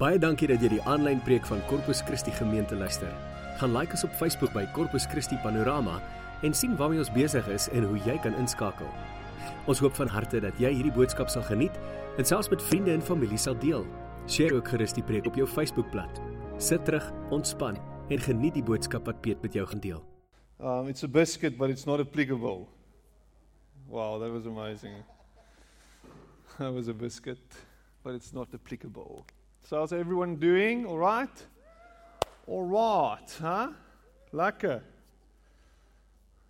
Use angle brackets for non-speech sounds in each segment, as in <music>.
Baie dankie dat jy die aanlyn preek van Corpus Christi gemeente luister. Gaan like ons op Facebook by Corpus Christi Panorama en sien waarmee ons besig is en hoe jy kan inskakel. Ons hoop van harte dat jy hierdie boodskap sal geniet en selfs met vriende en familie sal deel. Deel ook gerus die preek op jou Facebookblad. Sit terug, ontspan en geniet die boodskap wat Piet met jou gaan deel. Um, it's a biscuit, but it's not applicable. Wow, that was amazing. <laughs> That was a biscuit, but it's not applicable. So, how's everyone doing? All right? All right, huh? Lekker.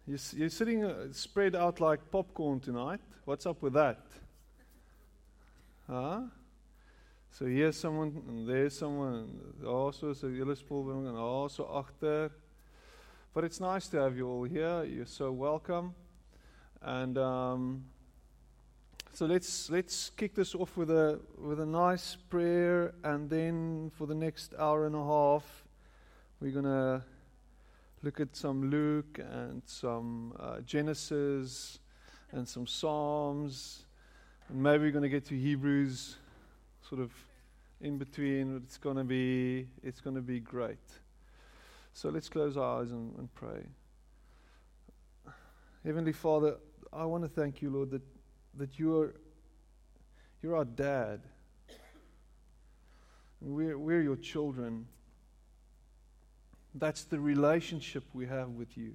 You're, you're sitting uh, spread out like popcorn tonight. What's up with that? Huh? So here's someone, and there's someone, also so julle spulbring and also agter. But it's nice to have you all here. You're so welcome. And um, so let's let's kick this off with a with a nice prayer, and then for the next hour and a half, we're gonna look at some Luke and some uh, Genesis and some Psalms, and maybe we're gonna get to Hebrews, sort of in between. It's gonna be it's gonna be great. So let's close our eyes and, and pray. Heavenly Father, I want to thank you, Lord, that that you're you're our dad. We're, we're your children. That's the relationship we have with you.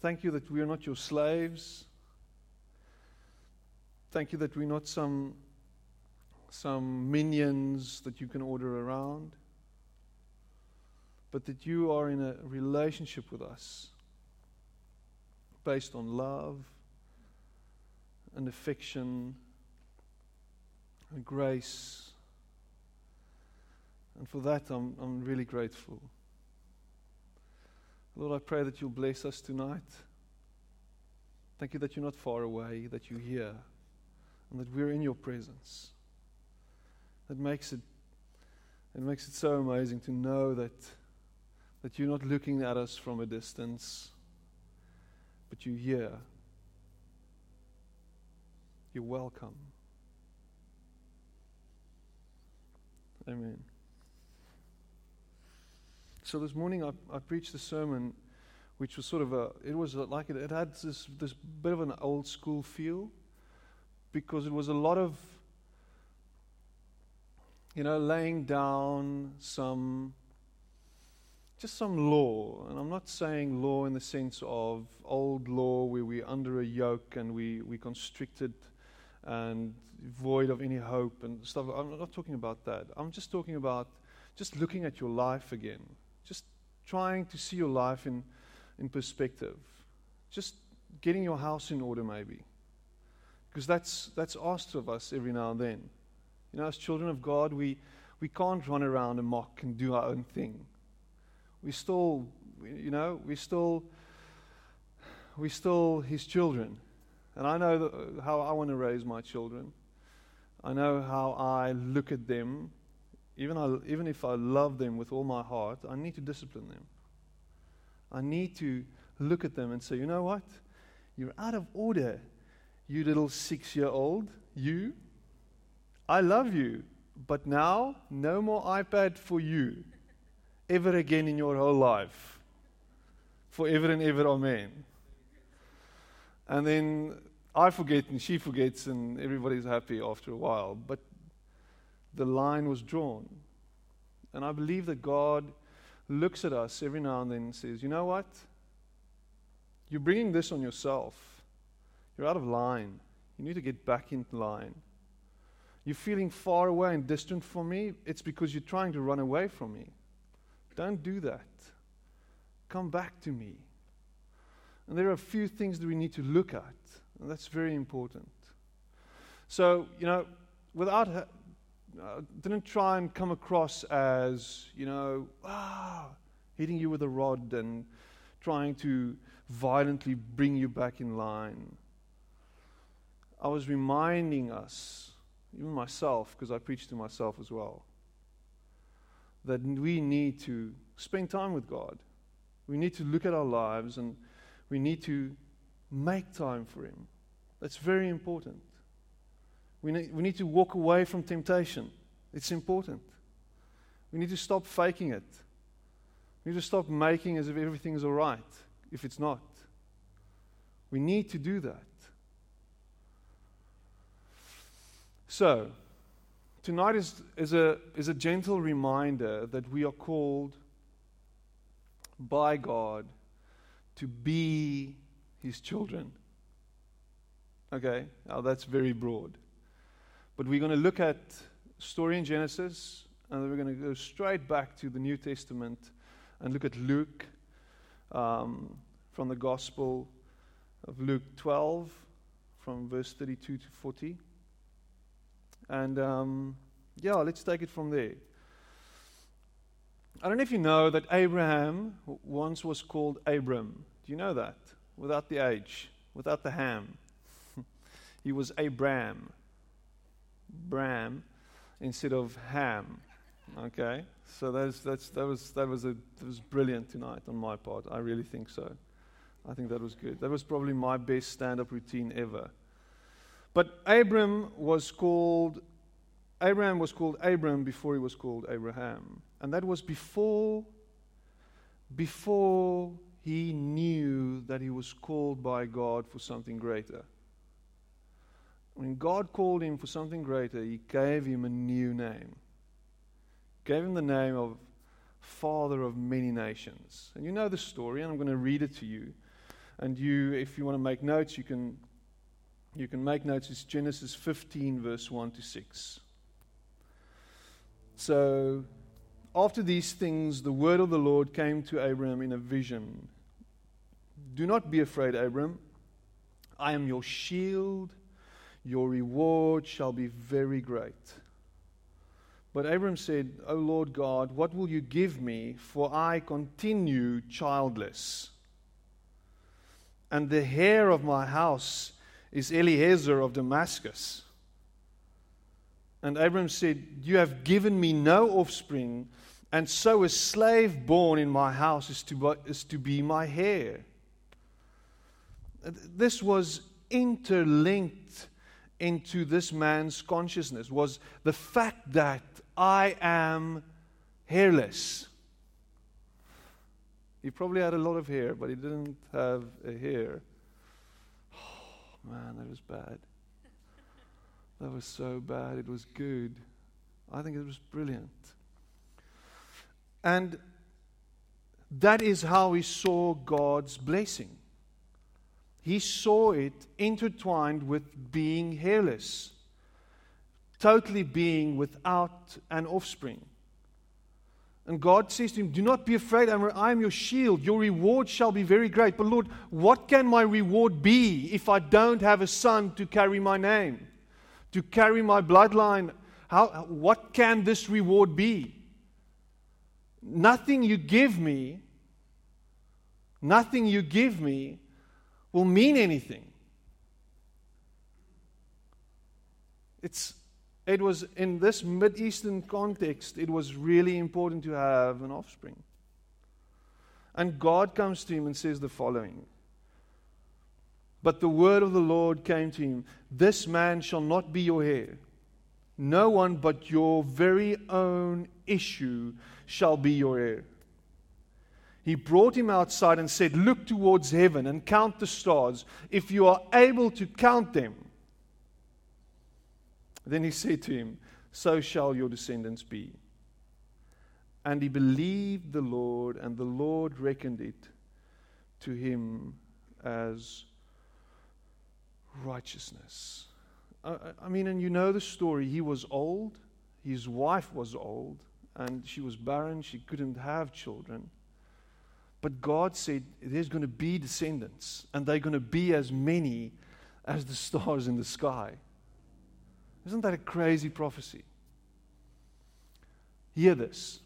Thank you that we are not your slaves. Thank you that we're not some, some minions that you can order around, but that you are in a relationship with us based on love and affection and grace. And for that, I'm, I'm really grateful. Lord, I pray that you'll bless us tonight. Thank you that you're not far away, that you're here, and that we're in your presence. That makes it, it makes it so amazing to know that, that you're not looking at us from a distance, but you're here. You're welcome. Amen. So this morning I, I preached a sermon which was sort of a, it was like it, it had this, this bit of an old school feel because it was a lot of, you know, laying down some, just some law. And I'm not saying law in the sense of old law where we're under a yoke and we, we constricted and void of any hope and stuff. I'm not talking about that. I'm just talking about just looking at your life again, just trying to see your life in, in perspective, just getting your house in order, maybe. Because that's, that's asked of us every now and then. You know, as children of God, we, we can't run around and mock and do our own thing. We still, you know, we still, we still His children. And I know uh, how I want to raise my children. I know how I look at them. Even, I, even if I love them with all my heart, I need to discipline them. I need to look at them and say, you know what? You're out of order, you little six year old. You. I love you. But now, no more iPad for you. Ever again in your whole life. Forever and ever, amen. And then I forget and she forgets, and everybody's happy after a while. But the line was drawn. And I believe that God looks at us every now and then and says, You know what? You're bringing this on yourself. You're out of line. You need to get back in line. You're feeling far away and distant from me. It's because you're trying to run away from me. Don't do that. Come back to me. And there are a few things that we need to look at. And that's very important. So, you know, without, uh, didn't try and come across as, you know, ah, hitting you with a rod and trying to violently bring you back in line. I was reminding us, even myself, because I preach to myself as well, that we need to spend time with God. We need to look at our lives and we need to make time for Him. That's very important. We need, we need to walk away from temptation. It's important. We need to stop faking it. We need to stop making as if everything is all right if it's not. We need to do that. So, tonight is, is, a, is a gentle reminder that we are called by God to be His children. Okay, now that's very broad. But we're going to look at story in Genesis, and then we're going to go straight back to the New Testament and look at Luke um, from the Gospel of Luke 12, from verse 32 to 40. And um, yeah, let's take it from there. I don't know if you know that Abraham once was called Abram. Do you know that? Without the H, without the ham. <laughs> he was Abram. Bram instead of Ham. Okay? So that's, that's, that, was, that, was a, that was brilliant tonight on my part. I really think so. I think that was good. That was probably my best stand up routine ever. But Abram was called Abraham was called Abram before he was called Abraham. And that was before before he knew that he was called by God for something greater. When God called him for something greater, he gave him a new name. Gave him the name of Father of many nations. And you know the story, and I'm going to read it to you. And you, if you want to make notes, you can, you can make notes. It's Genesis 15, verse 1 to 6. So, after these things, the word of the Lord came to Abram in a vision. Do not be afraid, Abram. I am your shield. Your reward shall be very great. But Abram said, O Lord God, what will you give me? For I continue childless. And the heir of my house is Eliezer of Damascus. And Abram said, You have given me no offspring, and so a slave born in my house is to, is to be my heir. This was interlinked into this man's consciousness was the fact that I am hairless. He probably had a lot of hair, but he didn't have a heir. Oh, man, that was bad. That was so bad. It was good. I think it was brilliant. And that is how he saw God's blessing. He saw it intertwined with being heirless, totally being without an offspring. And God says to him, Do not be afraid, I am your shield. Your reward shall be very great. But Lord, what can my reward be if I don't have a son to carry my name? to carry my bloodline. How, what can this reward be? Nothing you give me, nothing you give me will mean anything. It's, it was in this Mid Eastern context, it was really important to have an offspring. And God comes to him and says the following but the word of the Lord came to him This man shall not be your heir. No one but your very own issue shall be your heir. He brought him outside and said, Look towards heaven and count the stars, if you are able to count them. Then he said to him, So shall your descendants be. And he believed the Lord, and the Lord reckoned it to him as righteousness. I, I mean, and you know the story. He was old, his wife was old, and she was barren. She couldn't have children. But God said, There's going to be descendants, and they're going to be as many as the stars in the sky. Isn't that a crazy prophecy? Hear this.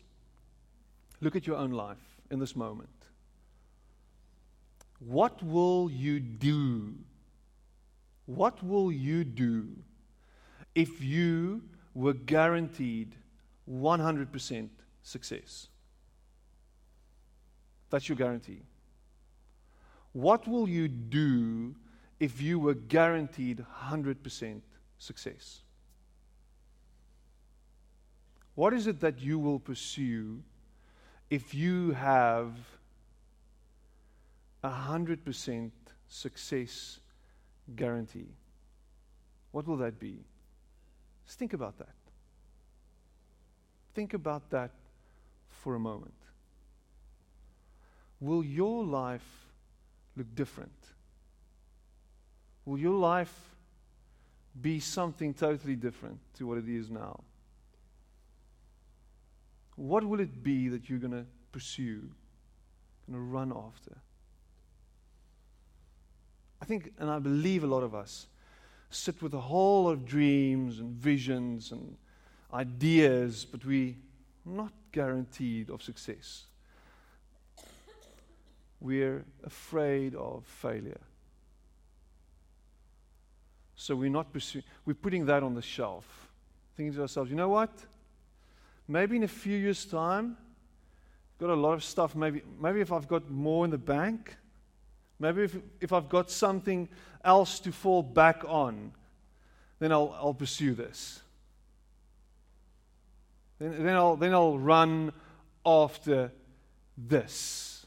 Look at your own life in this moment. What will you do what will you do if you were guaranteed 100% success? That's your guarantee. What will you do if you were guaranteed 100% success? What is it that you will pursue if you have 100% success guarantee? What will that be? Just think about that. Think about that for a moment. Will your life look different? Will your life be something totally different to what it is now? What will it be that you're going to pursue, going to run after? I think, and I believe a lot of us sit with a whole lot of dreams and visions and ideas, but we're not guaranteed of success. We're afraid of failure. So we're not pursuing, we're putting that on the shelf, thinking to ourselves, you know what? Maybe in a few years' time, got a lot of stuff. Maybe, maybe if I've got more in the bank, maybe if, if I've got something else to fall back on, then I'll, I'll pursue this. Then, then, I'll, then I'll run after this.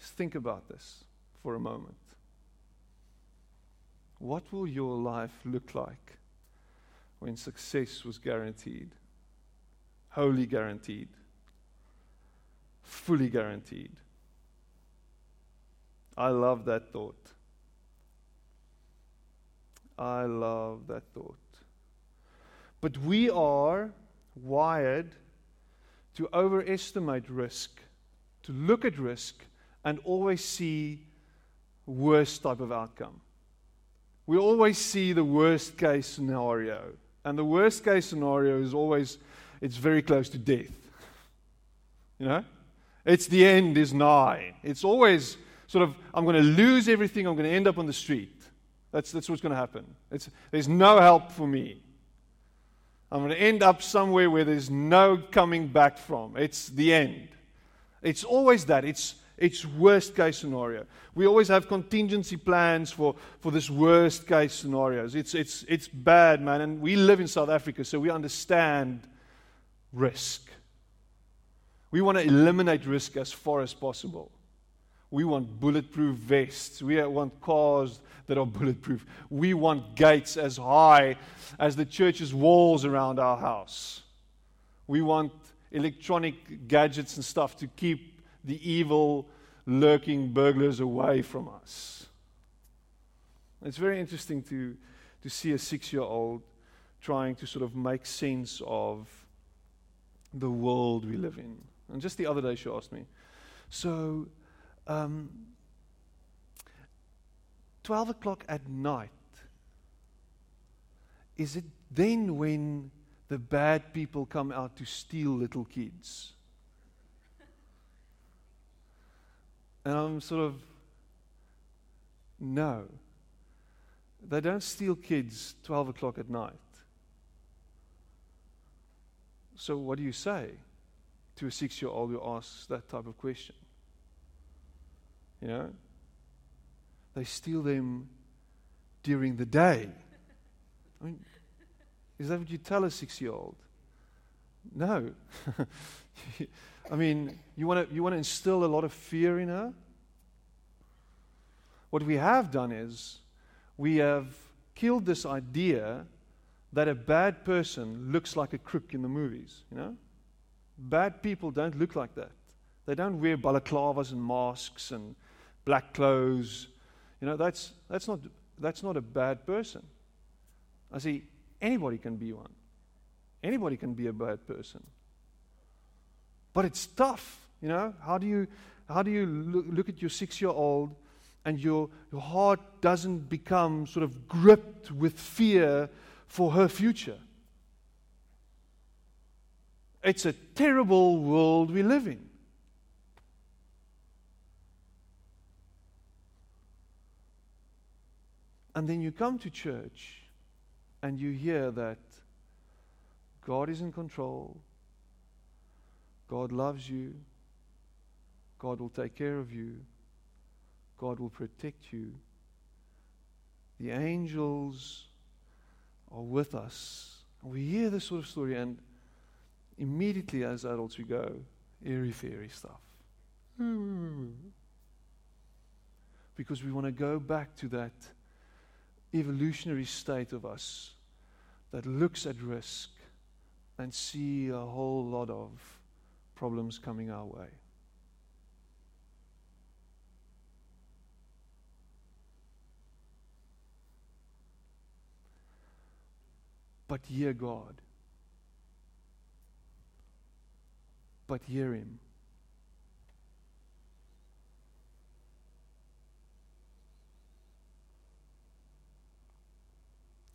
Just think about this for a moment. What will your life look like when success was guaranteed? Wholly guaranteed. Fully guaranteed. I love that thought. I love that thought. But we are wired to overestimate risk, to look at risk and always see worst type of outcome we always see the worst case scenario. And the worst case scenario is always, it's very close to death. You know? It's the end is nigh. It's always sort of, I'm going to lose everything, I'm going to end up on the street. That's, that's what's going to happen. It's, there's no help for me. I'm going to end up somewhere where there's no coming back from. It's the end. It's always that. It's it's worst case scenario. We always have contingency plans for, for this worst case scenarios. It's, it's, it's bad, man. And we live in South Africa, so we understand risk. We want to eliminate risk as far as possible. We want bulletproof vests. We want cars that are bulletproof. We want gates as high as the church's walls around our house. We want electronic gadgets and stuff to keep the evil lurking burglars away from us. It's very interesting to, to see a six year old trying to sort of make sense of the world we live in. And just the other day, she asked me, So, um, 12 o'clock at night, is it then when the bad people come out to steal little kids? And I'm sort of, no. They don't steal kids 12 o'clock at night. So, what do you say to a six year old who asks that type of question? You know? They steal them during the day. I mean, is that what you tell a six year old? No. <laughs> I mean, you want to you want to instill a lot of fear in her? What we have done is we have killed this idea that a bad person looks like a crook in the movies, you know? Bad people don't look like that. They don't wear balaclavas and masks and black clothes. You know, that's, that's, not, that's not a bad person. I see, anybody can be one. Anybody can be a bad person. But it's tough, you know. How do you, how do you look, look at your six year old and your, your heart doesn't become sort of gripped with fear for her future? It's a terrible world we live in. And then you come to church and you hear that God is in control, God loves you. God will take care of you. God will protect you. The angels are with us We hear this sort of story, and immediately as adults, we go, airy fairy stuff. Hmm. Because we want to go back to that evolutionary state of us that looks at risk and see a whole lot of problems coming our way. But hear God. But hear Him.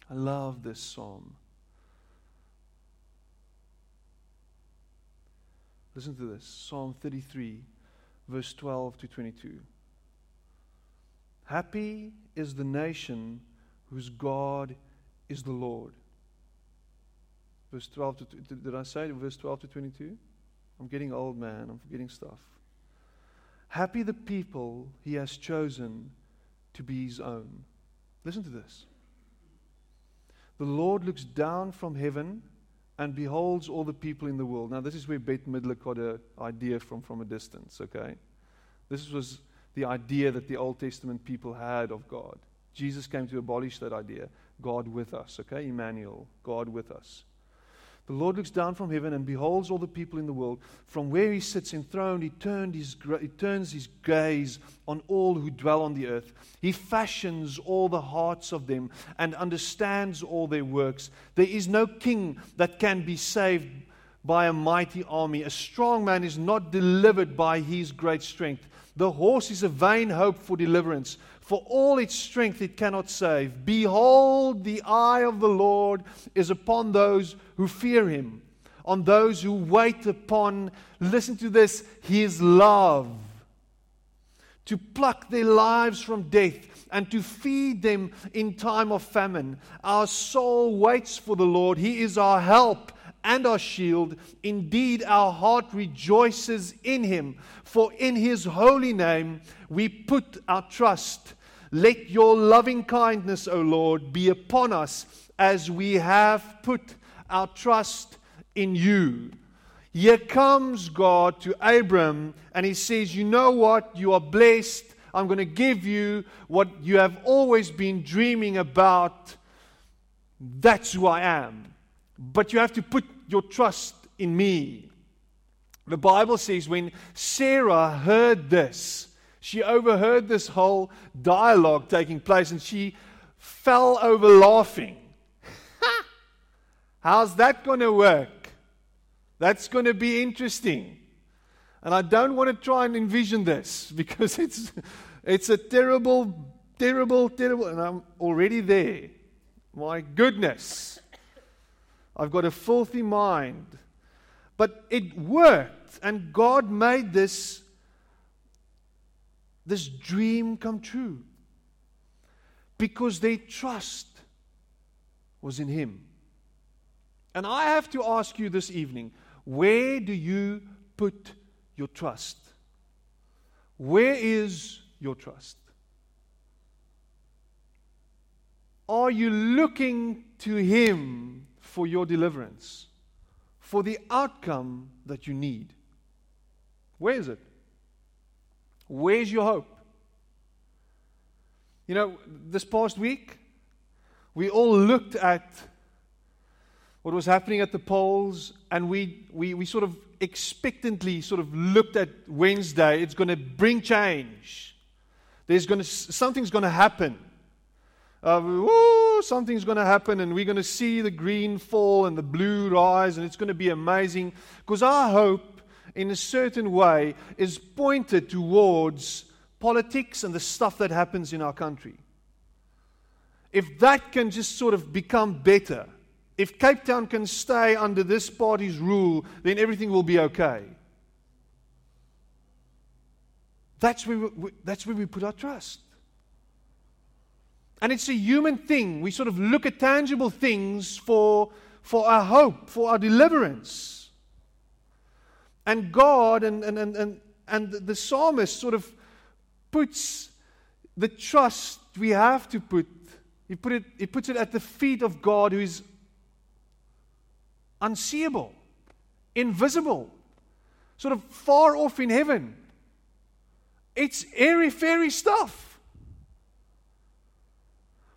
I love this psalm. Listen to this Psalm 33, verse 12 to 22. Happy is the nation whose God is the Lord. Verse 12 to, did I say verse 12 to 22? I'm getting old, man. I'm forgetting stuff. Happy the people he has chosen to be his own. Listen to this. The Lord looks down from heaven and beholds all the people in the world. Now, this is where Bette Midler got an idea from from a distance, okay? This was the idea that the Old Testament people had of God. Jesus came to abolish that idea. God with us, okay? Emmanuel, God with us. The Lord looks down from heaven and beholds all the people in the world. From where he sits enthroned, he, his, he turns his gaze on all who dwell on the earth. He fashions all the hearts of them and understands all their works. There is no king that can be saved by a mighty army. A strong man is not delivered by his great strength. The horse is a vain hope for deliverance. For all its strength it cannot save. Behold, the eye of the Lord is upon those who fear him, on those who wait upon, listen to this, his love, to pluck their lives from death and to feed them in time of famine. Our soul waits for the Lord. He is our help and our shield. Indeed, our heart rejoices in him, for in his holy name we put our trust. Let your loving kindness, O Lord, be upon us as we have put our trust in you. Here comes God to Abram and he says, You know what? You are blessed. I'm going to give you what you have always been dreaming about. That's who I am. But you have to put your trust in me. The Bible says when Sarah heard this, she overheard this whole dialogue taking place and she fell over laughing. How's that going to work? That's going to be interesting. And I don't want to try and envision this <laughs> because it's, it's a terrible, terrible, terrible, and I'm already there. My goodness. I've got a filthy mind. But it worked, and God made this this dream come true because their trust was in Him. And I have to ask you this evening where do you put your trust? Where is your trust? Are you looking to Him for your deliverance, for the outcome that you need? Where is it? Where's your hope? You know, this past week, we all looked at what was happening at the polls, and we, we, we sort of expectantly sort of looked at Wednesday. It's going to bring change. There's going to, something's going to happen. Uh, woo, something's going to happen, and we're going to see the green fall and the blue rise, and it's going to be amazing. Because our hope in a certain way, is pointed towards politics and the stuff that happens in our country. If that can just sort of become better, if Cape Town can stay under this party's rule, then everything will be okay. That's where we, that's where we put our trust. And it's a human thing. We sort of look at tangible things for, for our hope, for our deliverance. And God and, and, and, and, and the psalmist sort of puts the trust we have to put, he, put it, he puts it at the feet of God who is unseeable, invisible, sort of far off in heaven. It's airy fairy stuff.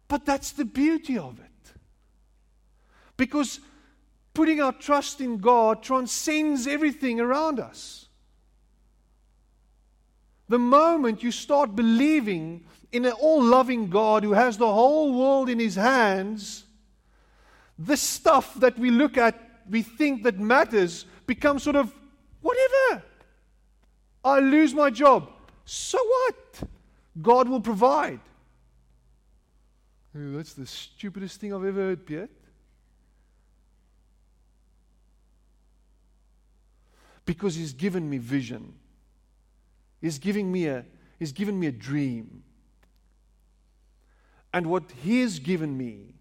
But that's the beauty of it. Because putting our trust in God transcends everything around us. The moment you start believing in an all loving God who has the whole world in his hands, the stuff that we look at, we think that matters, becomes sort of whatever. I lose my job. So what? God will provide. that's the stupidest thing I've ever heard, Piet. Because He's given me vision. He's giving me a He's given me a dream. And what He has given me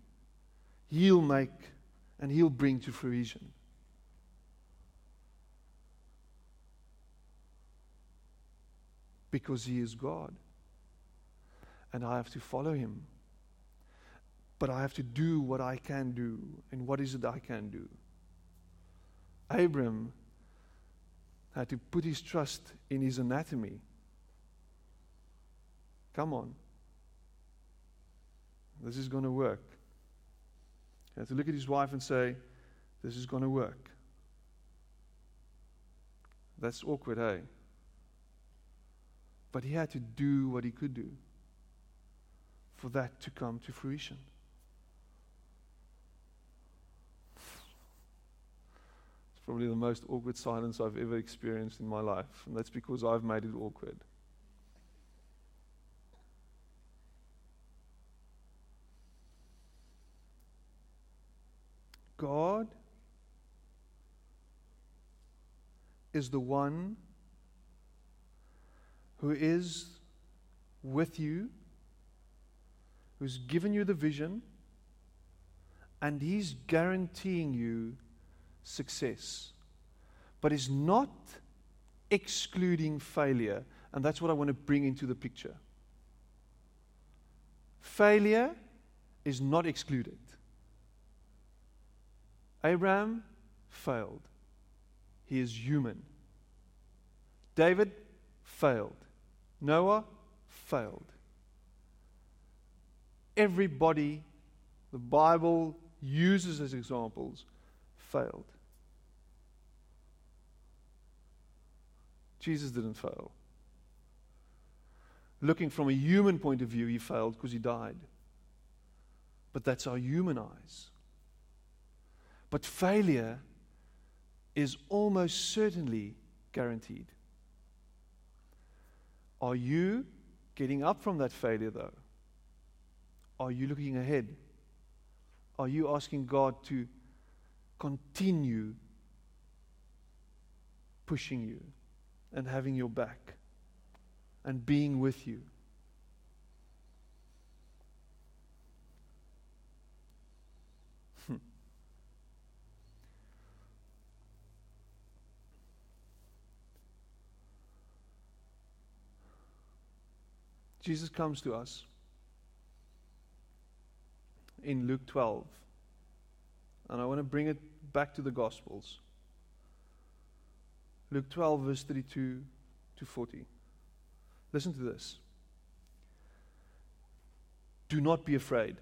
He'll make and He'll bring to fruition. Because He is God. And I have to follow Him. But I have to do what I can do. And what is it I can do? Abram had to put his trust in his anatomy. Come on. This is going to work. He had to look at his wife and say, This is going to work. That's awkward, hey? But he had to do what he could do for that to come to fruition. Probably the most awkward silence I've ever experienced in my life, and that's because I've made it awkward. God is the one who is with you, who's given you the vision, and He's guaranteeing you success. But is not excluding failure, and that's what I want to bring into the picture. Failure is not excluded. Abraham failed. He is human. David failed. Noah failed. Everybody the Bible uses as examples failed. Jesus didn't fail. Looking from a human point of view, he failed because he died. But that's our human eyes. But failure is almost certainly guaranteed. Are you getting up from that failure, though? Are you looking ahead? Are you asking God to continue pushing you and having your back and being with you? Hmm. Jesus comes to us in Luke 12. And I want to bring it back to the Gospels. Luke 12, verse 32 to 40. Listen to this. Do not be afraid.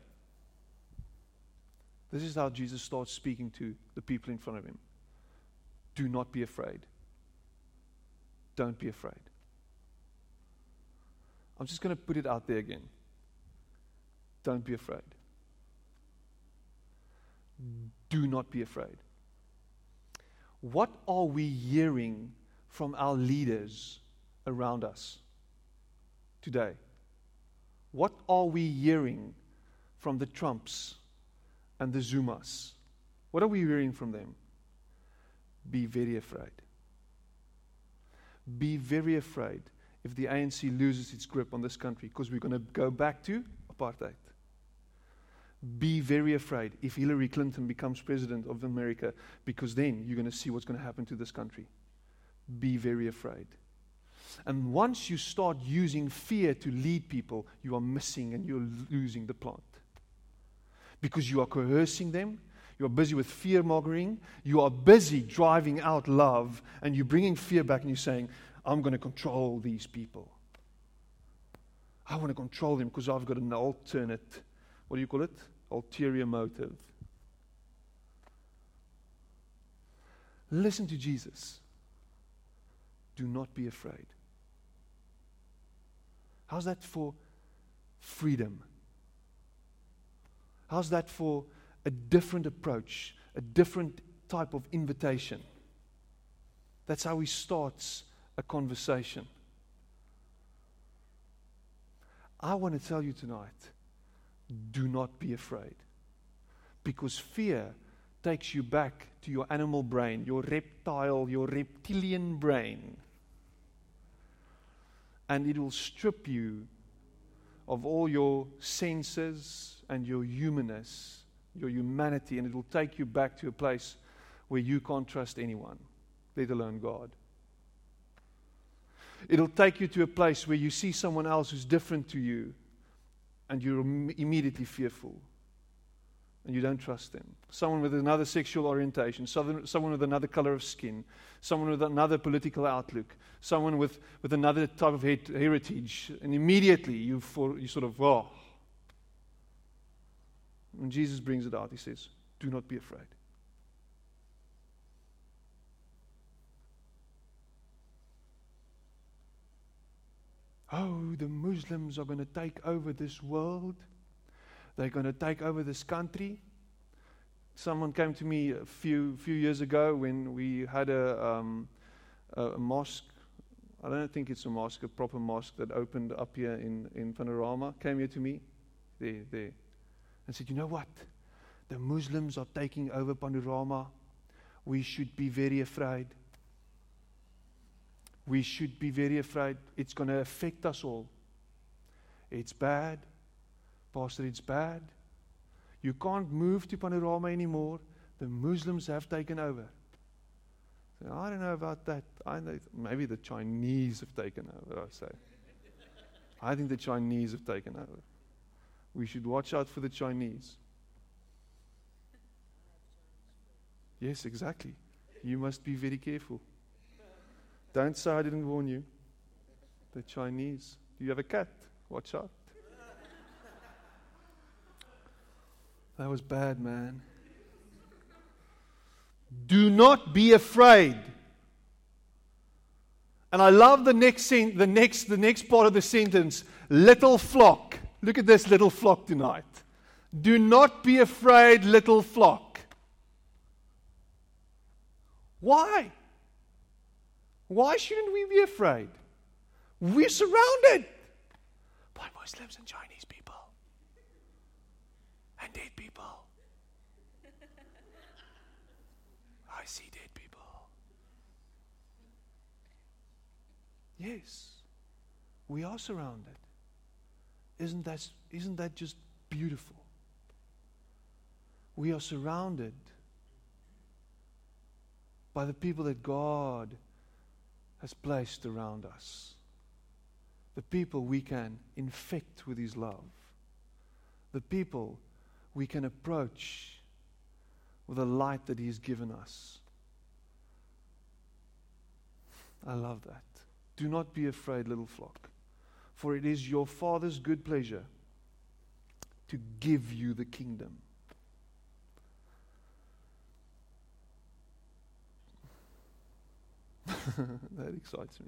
This is how Jesus starts speaking to the people in front of him. Do not be afraid. Don't be afraid. I'm just going to put it out there again. Don't be afraid. Do not be afraid. What are we hearing from our leaders around us today? What are we hearing from the Trumps and the Zumas? What are we hearing from them? Be very afraid. Be very afraid if the ANC loses its grip on this country because we're going to go back to apartheid. Be very afraid if Hillary Clinton becomes president of America because then you're going to see what's going to happen to this country. Be very afraid. And once you start using fear to lead people, you are missing and you're losing the plot. Because you are coercing them, You are busy with fear mongering. You are busy driving out love, and you're bringing fear back and you're saying, I'm going to control these people. I want to control them because I've got an alternate, what do you call it? Ulterior motive. Listen to Jesus. Do not be afraid. How's that for freedom? How's that for a different approach, a different type of invitation? That's how he starts a conversation. I want to tell you tonight do not be afraid. Because fear takes you back to your animal brain, your reptile, your reptilian brain. And it will strip you of all your senses and your humanness, your humanity, and it will take you back to a place where you can't trust anyone, let alone God. It'll take you to a place where you see someone else who's different to you and you're Im- immediately fearful and you don't trust them. Someone with another sexual orientation, someone with another color of skin, someone with another political outlook, someone with, with another type of heritage, and immediately you, for, you sort of, oh. When Jesus brings it out, he says, Do not be afraid. Oh, the Muslims are going to take over this world. They're going to take over this country. Someone came to me a few few years ago when we had a, um, a, mosque. I don't think it's a mosque, a proper mosque that opened up here in, in Panorama. Came here to me, there, there, and said, "You know what? The Muslims are taking over Panorama. We should be very afraid." We should be very afraid. It's going to affect us all. It's bad. Pastor, it's bad. You can't move to Panorama anymore. The Muslims have taken over. So I don't know about that. I know, maybe the Chinese have taken over, I say. I think the Chinese have taken over. We should watch out for the Chinese. Yes, exactly. You must be very careful. Don't say I didn't warn you. The Chinese. Do you have a cat? Watch out. That was bad, man. Do not be afraid. And I love the next, sen- the next, the next part of the sentence. Little flock. Look at this little flock tonight. Do not be afraid, little flock. Why? Why shouldn't we be afraid? We're surrounded by Muslims and Chinese people and dead people. I see dead people. Yes, we are surrounded. Isn't that, isn't that just beautiful? We are surrounded by the people that God has placed around us. The people we can infect with His love. The people we can approach with the light that He's given us. I love that. Do not be afraid, little flock, for it is your Father's good pleasure to give you the kingdom. <laughs> that excites me.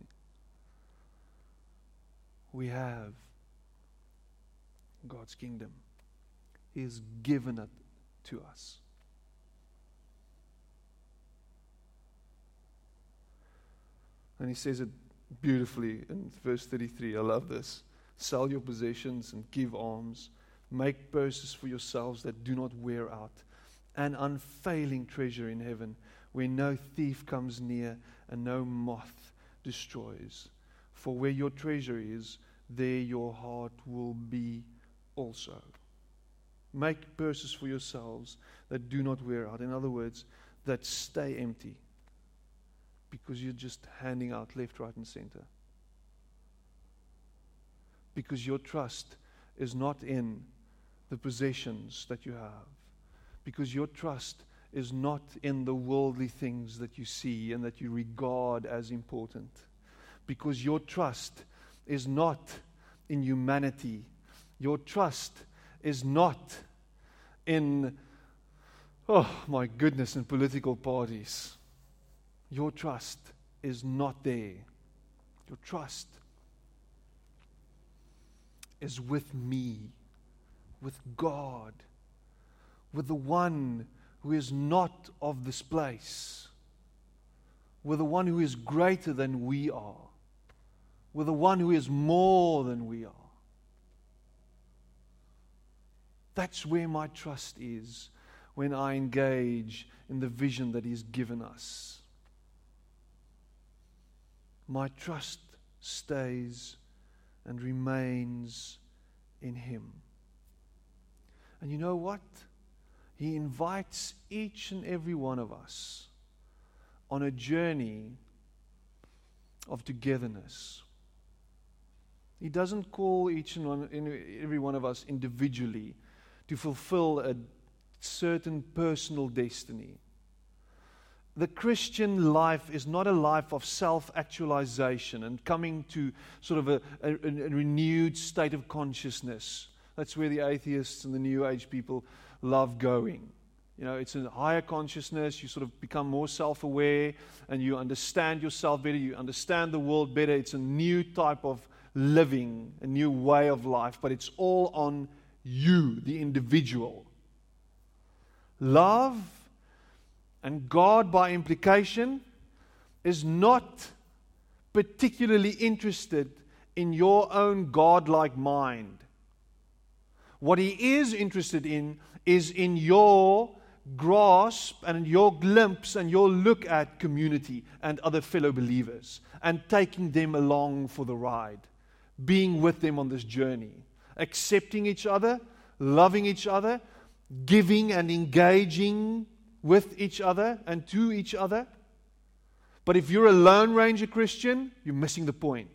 We have God's kingdom. He has given it to us. And he says it beautifully in verse 33. I love this. Sell your possessions and give alms. Make purses for yourselves that do not wear out. An unfailing treasure in heaven where no thief comes near and no moth destroys. For where your treasure is, there your heart will be also. Make purses for yourselves that do not wear out. In other words, that stay empty because you're just handing out left, right, and center. Because your trust is not in the possessions that you have because your trust is not in the worldly things that you see and that you regard as important. Because your trust is not in humanity. Your trust is not in, oh my goodness, in political parties. Your trust is not there. Your trust is with me, with God, with the one who is not of this place, with the one who is greater than we are, with the one who is more than we are. That's where my trust is when I engage in the vision that He's given us. My trust stays and remains in Him. And you know what? He invites each and every one of us on a journey of togetherness. He doesn't call each and one, every one of us individually to fulfill a certain personal destiny. The Christian life is not a life of self actualization and coming to sort of a, a, a renewed state of consciousness. That's where the atheists and the New Age people love going. You know, it's a higher consciousness. You sort of become more self aware and you understand yourself better. You understand the world better. It's a new type of living, a new way of life, but it's all on you, the individual. Love and God, by implication, is not particularly interested in your own godlike mind. What He is interested in is in your grasp and your glimpse and your look at community and other fellow believers and taking them along for the ride, being with them on this journey, accepting each other, loving each other, giving and engaging with each other and to each other. But if you're a Lone Ranger Christian, you're missing the point.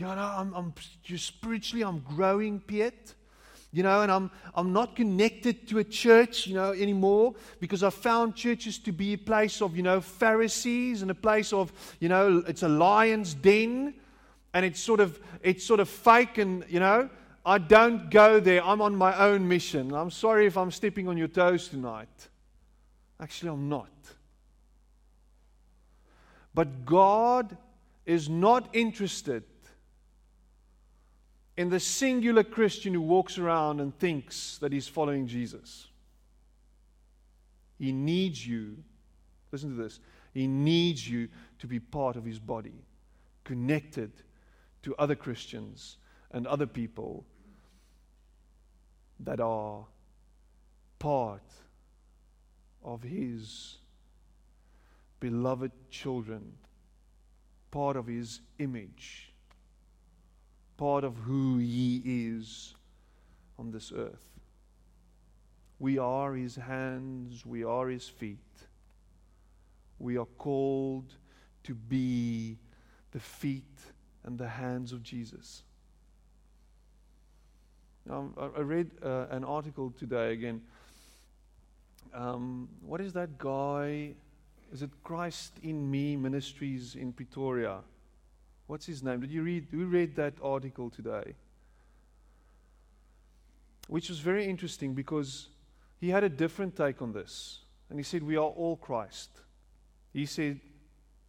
You know, I'm, I'm spiritually, I'm growing, Piet you know, and I'm, I'm not connected to a church, you know, anymore because I found churches to be a place of, you know, Pharisees and a place of, you know, it's a lion's den and it's sort of, it's sort of fake and, you know, I don't go there. I'm on my own mission. I'm sorry if I'm stepping on your toes tonight. Actually, I'm not. But God is not interested in the singular Christian who walks around and thinks that he's following Jesus. He needs you. Listen to this. He needs you to be part of his body, connected to other Christians and other people that are part of his beloved children, part of his image part of who He is on this earth. We are His hands, we are His feet. We are called to be the feet and the hands of Jesus. Now, I read uh, an article today again. Um, what is that guy? Is it Christ in Me Ministries in Pretoria? What's his name? Did you read? We read that article today, which was very interesting because he had a different take on this, and he said, "We are all Christ." He said,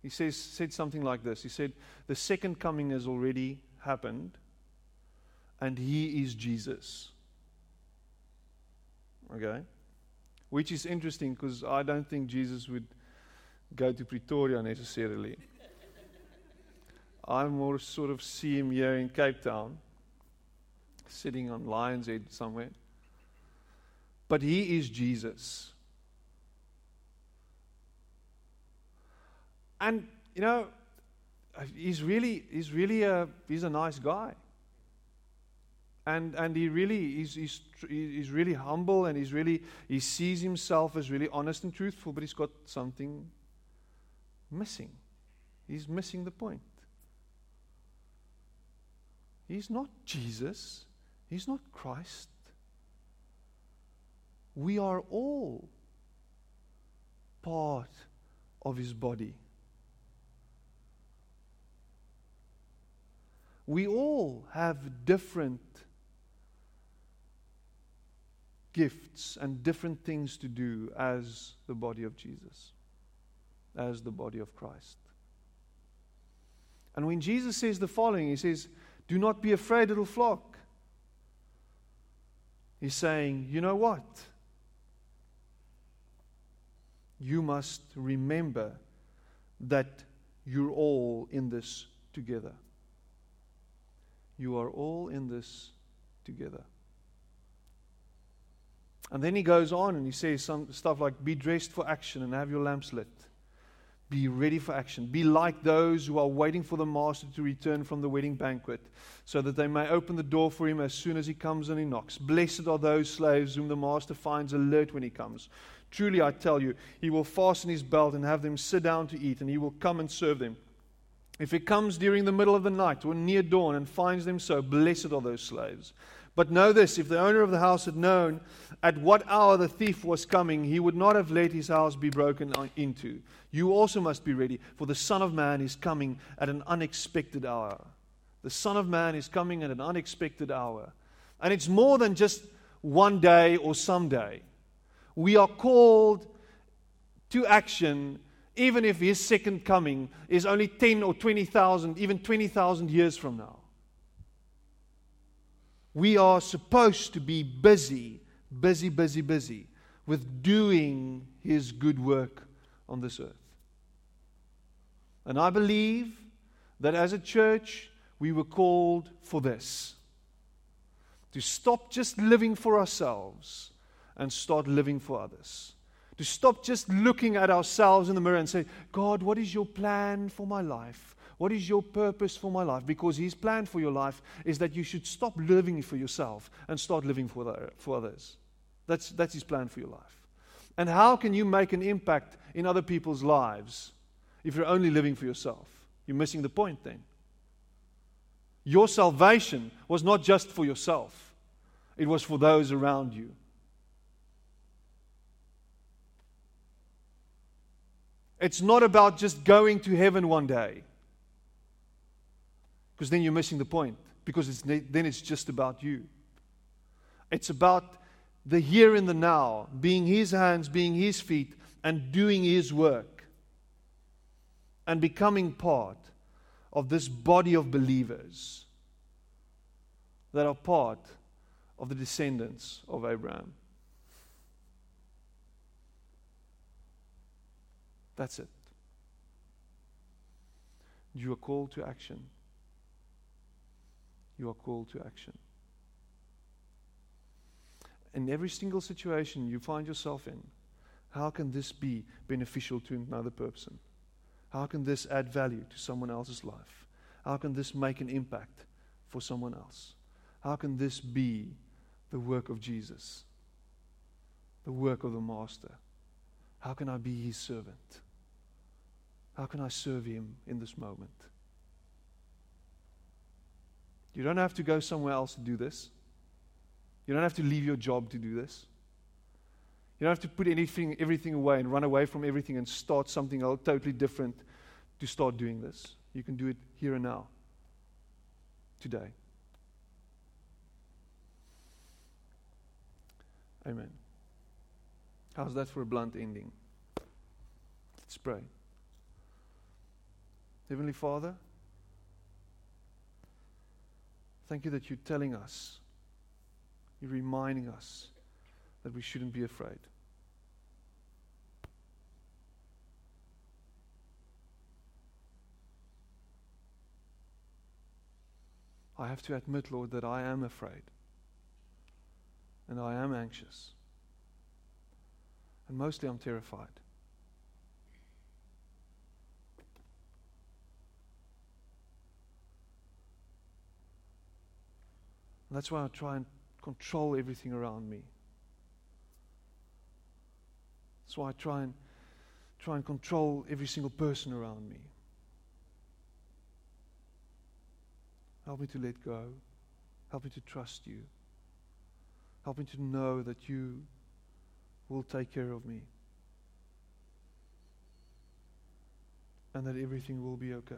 he says, said something like this. He said, "The second coming has already happened, and He is Jesus." Okay, which is interesting because I don't think Jesus would go to Pretoria necessarily. I more sort of see him here in Cape Town, sitting on Lion's Head somewhere. But he is Jesus. And, you know, he's really, he's really a, he's a nice guy. And, and he really, he's, he's, he's really humble and he's really, he sees himself as really honest and truthful, but he's got something missing. He's missing the point. He's not Jesus. He's not Christ. we are all part of his body. We all have different gifts and different things to do as the body of Jesus, as the body of Christ. And when Jesus says the following, he says, Do not be afraid, little flock. He's saying, You know what? You must remember that you're all in this together. You are all in this together. And then he goes on and he says some stuff like, Be dressed for action and have your lamps lit. Be ready for action. Be like those who are waiting for the master to return from the wedding banquet, so that they may open the door for him as soon as he comes and he knocks. Blessed are those slaves whom the master finds alert when he comes. Truly, I tell you, he will fasten his belt and have them sit down to eat, and he will come and serve them. If he comes during the middle of the night or near dawn and finds them so, blessed are those slaves. But know this if the owner of the house had known at what hour the thief was coming, he would not have let his house be broken into. You also must be ready, for the Son of Man is coming at an unexpected hour. The Son of Man is coming at an unexpected hour. And it's more than just one day or someday. We are called to action even if his second coming is only 10 or 20,000, even 20,000 years from now. We are supposed to be busy, busy, busy, busy with doing His good work on this earth. And I believe that as a church, we were called for this to stop just living for ourselves and start living for others. To stop just looking at ourselves in the mirror and say, God, what is your plan for my life? What is your purpose for my life? Because His plan for your life is that you should stop living for yourself and start living for, the, for others. That's, that's His plan for your life. And how can you make an impact in other people's lives if you're only living for yourself? You're missing the point then. Your salvation was not just for yourself, it was for those around you. It's not about just going to heaven one day because then you're missing the point because it's, then it's just about you. It's about the here and the now, being His hands, being His feet, and doing His work, and becoming part of this body of believers that are part of the descendants of Abraham. That's it. You are called to action you are called to action. In every single situation you find yourself in, how can this be beneficial to another person? How can this add value to someone else's life? How can this make an impact for someone else? How can this be the work of Jesus? The work of the Master? How can I be his servant? How can I serve him in this moment? You don't have to go somewhere else to do this. You don't have to leave your job to do this. You don't have to put anything, everything away and run away from everything and start something else, totally different to start doing this. You can do it here and now, today. Amen. How's that for a blunt ending? Let's pray. Heavenly Father, Thank you that you're telling us, you're reminding us that we shouldn't be afraid. I have to admit, Lord, that I am afraid. And I am anxious. And mostly I'm terrified. And that's why I try and control everything around me. That's why I try and try and control every single person around me. Help me to let go. Help me to trust you. Help me to know that you will take care of me. And that everything will be okay.